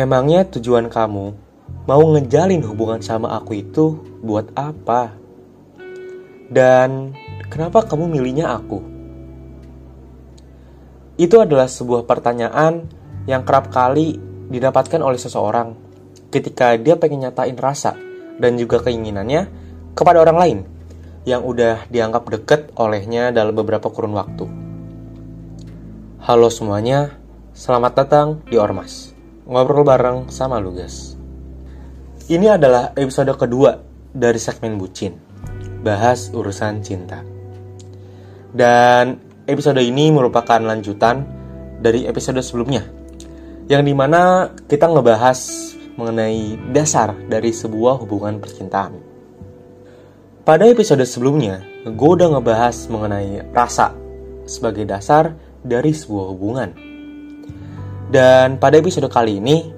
Emangnya tujuan kamu mau ngejalin hubungan sama aku itu buat apa? Dan kenapa kamu milihnya aku? Itu adalah sebuah pertanyaan yang kerap kali didapatkan oleh seseorang ketika dia pengen nyatain rasa dan juga keinginannya kepada orang lain yang udah dianggap deket olehnya dalam beberapa kurun waktu. Halo semuanya, selamat datang di Ormas ngobrol bareng sama lu guys. Ini adalah episode kedua dari segmen bucin, bahas urusan cinta. Dan episode ini merupakan lanjutan dari episode sebelumnya, yang di mana kita ngebahas mengenai dasar dari sebuah hubungan percintaan. Pada episode sebelumnya, gue udah ngebahas mengenai rasa sebagai dasar dari sebuah hubungan dan pada episode kali ini,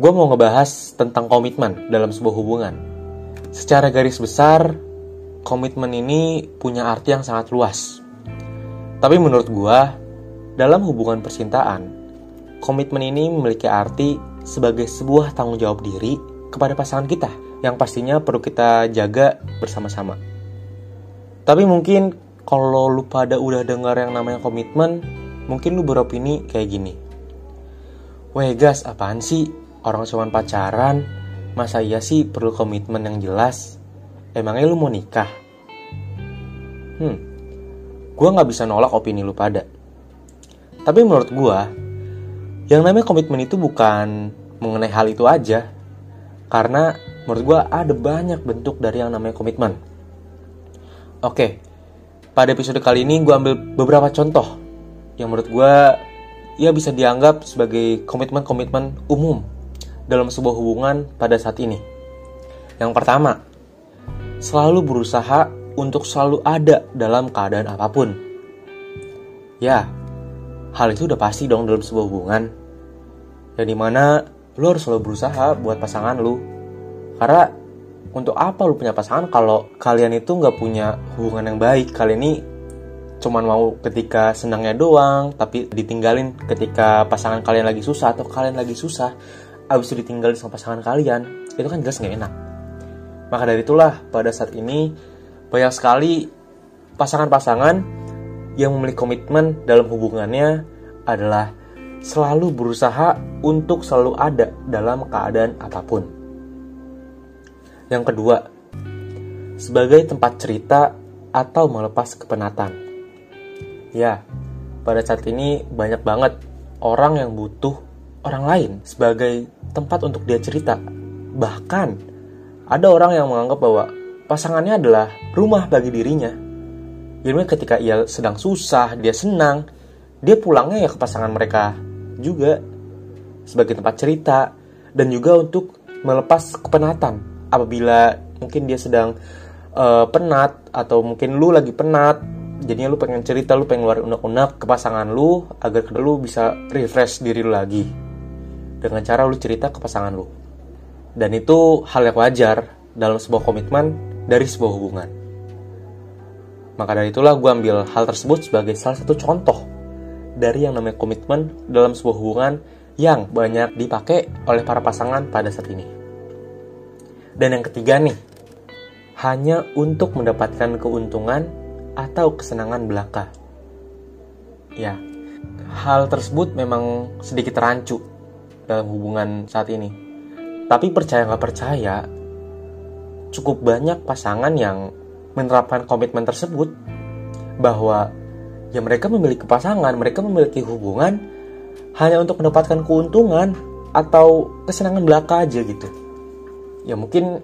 gue mau ngebahas tentang komitmen dalam sebuah hubungan. Secara garis besar, komitmen ini punya arti yang sangat luas. Tapi menurut gue, dalam hubungan percintaan, komitmen ini memiliki arti sebagai sebuah tanggung jawab diri kepada pasangan kita yang pastinya perlu kita jaga bersama-sama. Tapi mungkin kalau lu pada udah dengar yang namanya komitmen, mungkin lu beropini kayak gini. Weh gas, apaan sih? Orang cuma pacaran, masa iya sih perlu komitmen yang jelas? Emangnya lu mau nikah? Hmm, gue gak bisa nolak opini lu pada. Tapi menurut gue, yang namanya komitmen itu bukan mengenai hal itu aja. Karena menurut gue ada banyak bentuk dari yang namanya komitmen. Oke, pada episode kali ini gue ambil beberapa contoh yang menurut gue ia bisa dianggap sebagai komitmen-komitmen umum dalam sebuah hubungan pada saat ini. Yang pertama, selalu berusaha untuk selalu ada dalam keadaan apa pun. Ya, hal itu udah pasti dong dalam sebuah hubungan. Yang di mana lo harus selalu berusaha buat pasangan lo. Karena untuk apa lo punya pasangan kalau kalian itu nggak punya hubungan yang baik? Kalian ini cuman mau ketika senangnya doang tapi ditinggalin ketika pasangan kalian lagi susah atau kalian lagi susah abis itu ditinggalin sama pasangan kalian itu kan jelas nggak enak maka dari itulah pada saat ini banyak sekali pasangan-pasangan yang memiliki komitmen dalam hubungannya adalah selalu berusaha untuk selalu ada dalam keadaan apa pun. Yang kedua, sebagai tempat cerita atau melepas kepenatan. Ya, pada saat ini banyak banget orang yang butuh orang lain sebagai tempat untuk dia cerita. Bahkan ada orang yang menganggap bahwa pasangannya adalah rumah bagi dirinya. Jadi ketika ia sedang susah, dia senang, dia pulangnya ya ke pasangan mereka juga sebagai tempat cerita dan juga untuk melepas kepenatan apabila mungkin dia sedang uh, penat atau mungkin lu lagi penat jadinya lu pengen cerita lu pengen ngeluarin unek-unek ke pasangan lu agar lu bisa refresh diri lu lagi dengan cara lu cerita ke pasangan lu dan itu hal yang wajar dalam sebuah komitmen dari sebuah hubungan maka dari itulah gue ambil hal tersebut sebagai salah satu contoh dari yang namanya komitmen dalam sebuah hubungan yang banyak dipakai oleh para pasangan pada saat ini. Dan yang ketiga nih, hanya untuk mendapatkan keuntungan atau kesenangan belaka. Ya, hal tersebut memang sedikit rancu dalam hubungan saat ini. Tapi percaya nggak percaya, cukup banyak pasangan yang menerapkan komitmen tersebut bahwa ya mereka memiliki pasangan, mereka memiliki hubungan hanya untuk mendapatkan keuntungan atau kesenangan belaka aja gitu. Ya mungkin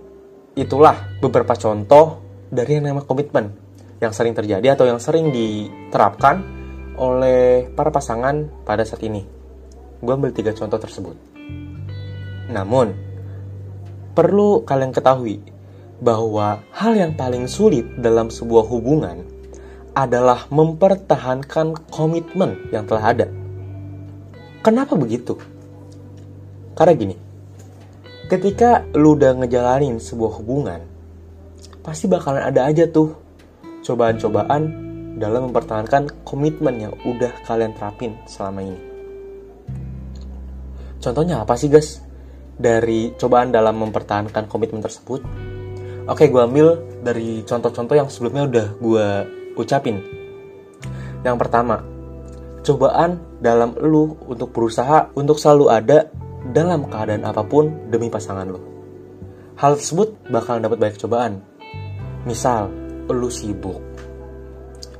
itulah beberapa contoh dari yang namanya komitmen yang sering terjadi atau yang sering diterapkan oleh para pasangan pada saat ini. Gue ambil tiga contoh tersebut. Namun, perlu kalian ketahui bahwa hal yang paling sulit dalam sebuah hubungan adalah mempertahankan komitmen yang telah ada. Kenapa begitu? Karena gini, ketika lu udah ngejalanin sebuah hubungan, pasti bakalan ada aja tuh cobaan-cobaan dalam mempertahankan komitmen yang udah kalian terapin selama ini. Contohnya apa sih guys? Dari cobaan dalam mempertahankan komitmen tersebut? Oke, gue ambil dari contoh-contoh yang sebelumnya udah gue ucapin. Yang pertama, cobaan dalam lu untuk berusaha untuk selalu ada dalam keadaan apa pun demi pasangan lu. Hal tersebut bakal dapat banyak cobaan. Misal, lu sibuk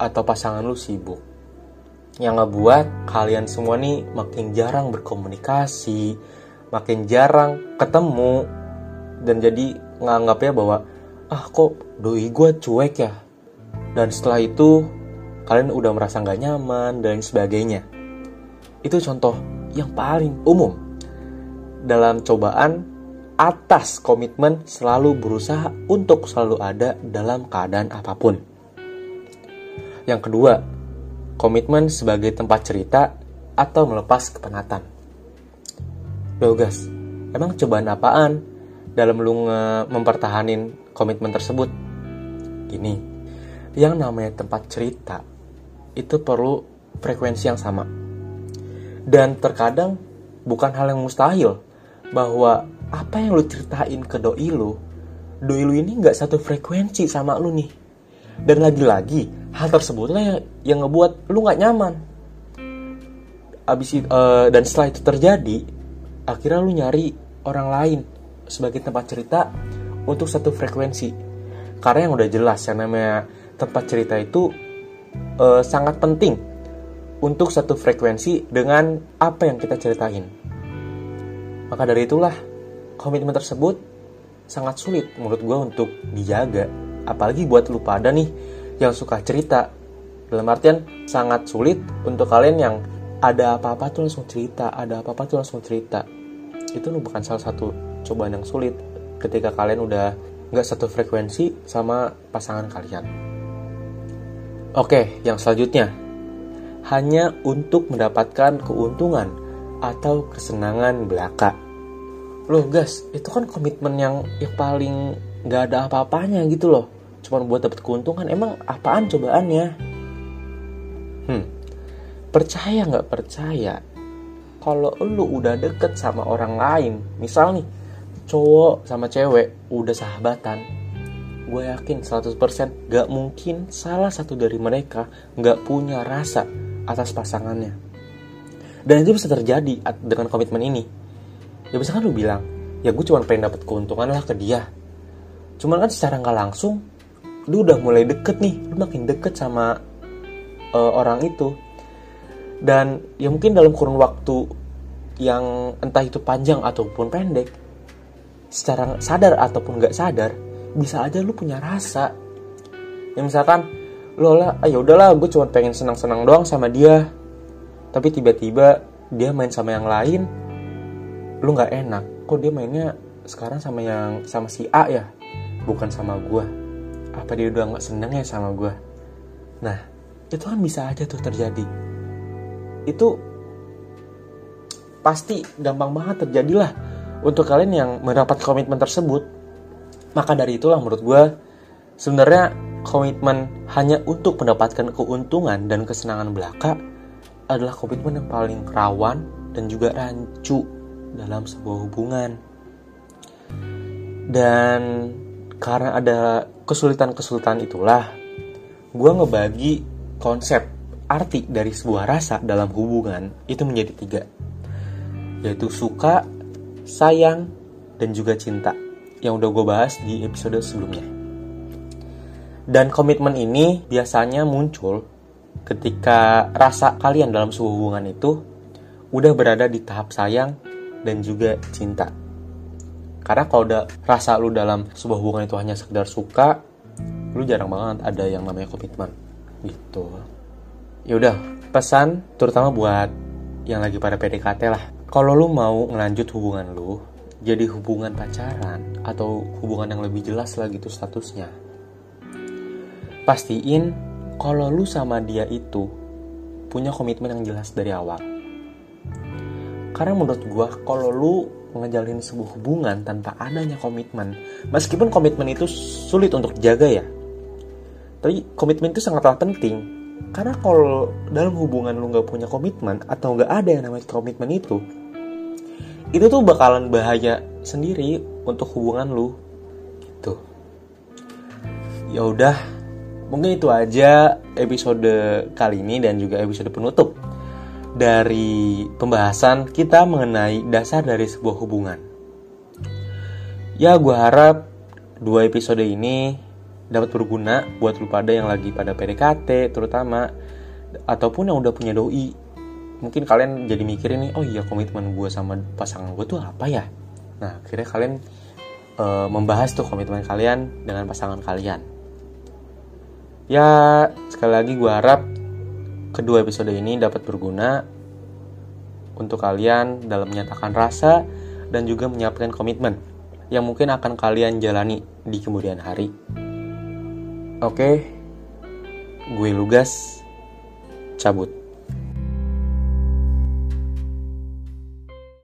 atau pasangan lu sibuk yang ngebuat kalian semua nih makin jarang berkomunikasi, makin jarang ketemu, dan jadi nganggapnya bahwa ah kok doi gue cuek ya. Dan setelah itu kalian udah merasa nggak nyaman dan sebagainya. Itu contoh yang paling umum dalam cobaan atas komitmen selalu berusaha untuk selalu ada dalam keadaan apa pun. Yang kedua, komitmen sebagai tempat cerita atau melepas kepenatan. Loh guys, emang cobaan apaan dalam lu mempertahanin komitmen tersebut? Gini, yang namanya tempat cerita itu perlu frekuensi yang sama. Dan terkadang bukan hal yang mustahil bahwa apa yang lu ceritain ke doi lu, doi lu ini nggak satu frekuensi sama lu nih. Dan lagi-lagi, hal tersebutlah yang, yang ngebuat lu nggak nyaman. Abis itu, uh, dan setelah itu terjadi akhirnya lu nyari orang lain sebagai tempat cerita untuk satu frekuensi. Karena yang udah jelas yang namanya tempat cerita itu uh, sangat penting untuk satu frekuensi dengan apa yang kita ceritain. Maka dari itulah komitmen tersebut sangat sulit menurut gue untuk dijaga apalagi buat lu pada nih yang suka cerita. Dalam artian sangat sulit untuk kalian yang ada apa-apa tuh langsung cerita, ada apa-apa tuh langsung cerita. Itu bukan salah satu cobaan yang sulit ketika kalian udah nggak satu frekuensi sama pasangan kalian. Oke, yang selanjutnya hanya untuk mendapatkan keuntungan atau kesenangan belaka. Loh guys, itu kan komitmen yang yang paling nggak ada apa-apanya gitu loh. Cuma buat dapat keuntungan emang apaan cobaannya? Hmm percaya nggak percaya? Kalau lu udah deket sama orang lain misal nih cowok sama cewek udah sahabatan gue yakin 100% gak mungkin salah satu dari mereka gak punya rasa atas pasangannya. Dan itu bisa terjadi dengan komitmen ini ya bisa kan lu bilang ya gue cuma pengen dapat keuntungan lah ke dia. Cuman kan secara nggak langsung lu udah mulai deket nih lu makin deket sama uh, orang itu. Dan ya mungkin dalam kurun waktu yang entah itu panjang ataupun pendek secara sadar ataupun nggak sadar bisa aja lu punya rasa. Ya misalkan lu lah ayo ah, udahlah gue cuma pengen senang-senang doang sama dia. Tapi tiba-tiba dia main sama yang lain lu nggak enak. Kok dia mainnya sekarang sama yang sama si A ya? Bukan sama gue apa dia udah nggak seneng ya sama gue nah itu kan bisa aja tuh terjadi. Itu pasti gampang banget terjadilah. Untuk kalian yang mendapat komitmen tersebut maka dari itulah menurut gue sebenarnya komitmen hanya untuk mendapatkan keuntungan dan kesenangan belaka adalah komitmen yang paling rawan dan juga rancu dalam sebuah hubungan dan karena ada kesulitan-kesulitan itulah gue ngebagi konsep arti dari sebuah rasa dalam hubungan itu menjadi tiga yaitu suka, sayang, dan juga cinta yang udah gue bahas di episode sebelumnya. Dan komitmen ini biasanya muncul ketika rasa kalian dalam sebuah hubungan itu udah berada di tahap sayang dan juga cinta. Karena kalau udah rasa lu dalam sebuah hubungan itu hanya sekedar suka, lu jarang banget ada yang namanya komitmen. Gitu. Ya udah, pesan terutama buat yang lagi pada PDKT lah. Kalau lu mau ngelanjut hubungan lu, jadi hubungan pacaran atau hubungan yang lebih jelas lah gitu statusnya. Pastiin kalau lu sama dia itu punya komitmen yang jelas dari awal. Karena menurut gua kalau lu ngejalin sebuah hubungan tanpa adanya komitmen meskipun komitmen itu sulit untuk dijaga ya tapi komitmen itu sangatlah penting. Karena kalau dalam hubungan lu nggak punya komitmen atau nggak ada yang namanya komitmen itu itu tuh bakalan bahaya sendiri untuk hubungan lu gitu. Ya udah mungkin itu aja episode kali ini dan juga episode penutup dari pembahasan kita mengenai dasar dari sebuah hubungan. Ya gue harap dua episode ini dapat berguna buat lu pada yang lagi pada PDKT terutama ataupun yang udah punya doi. Mungkin kalian jadi mikirin nih oh iya komitmen gue sama pasangan gue tuh apa ya? Nah akhirnya kalian uh, membahas tuh komitmen kalian dengan pasangan kalian. Ya sekali lagi gue harap kedua episode ini dapat berguna untuk kalian dalam menyatakan rasa dan juga menyiapkan komitmen yang mungkin akan kalian jalani di kemudian hari. Oke, gue Lugas, cabut.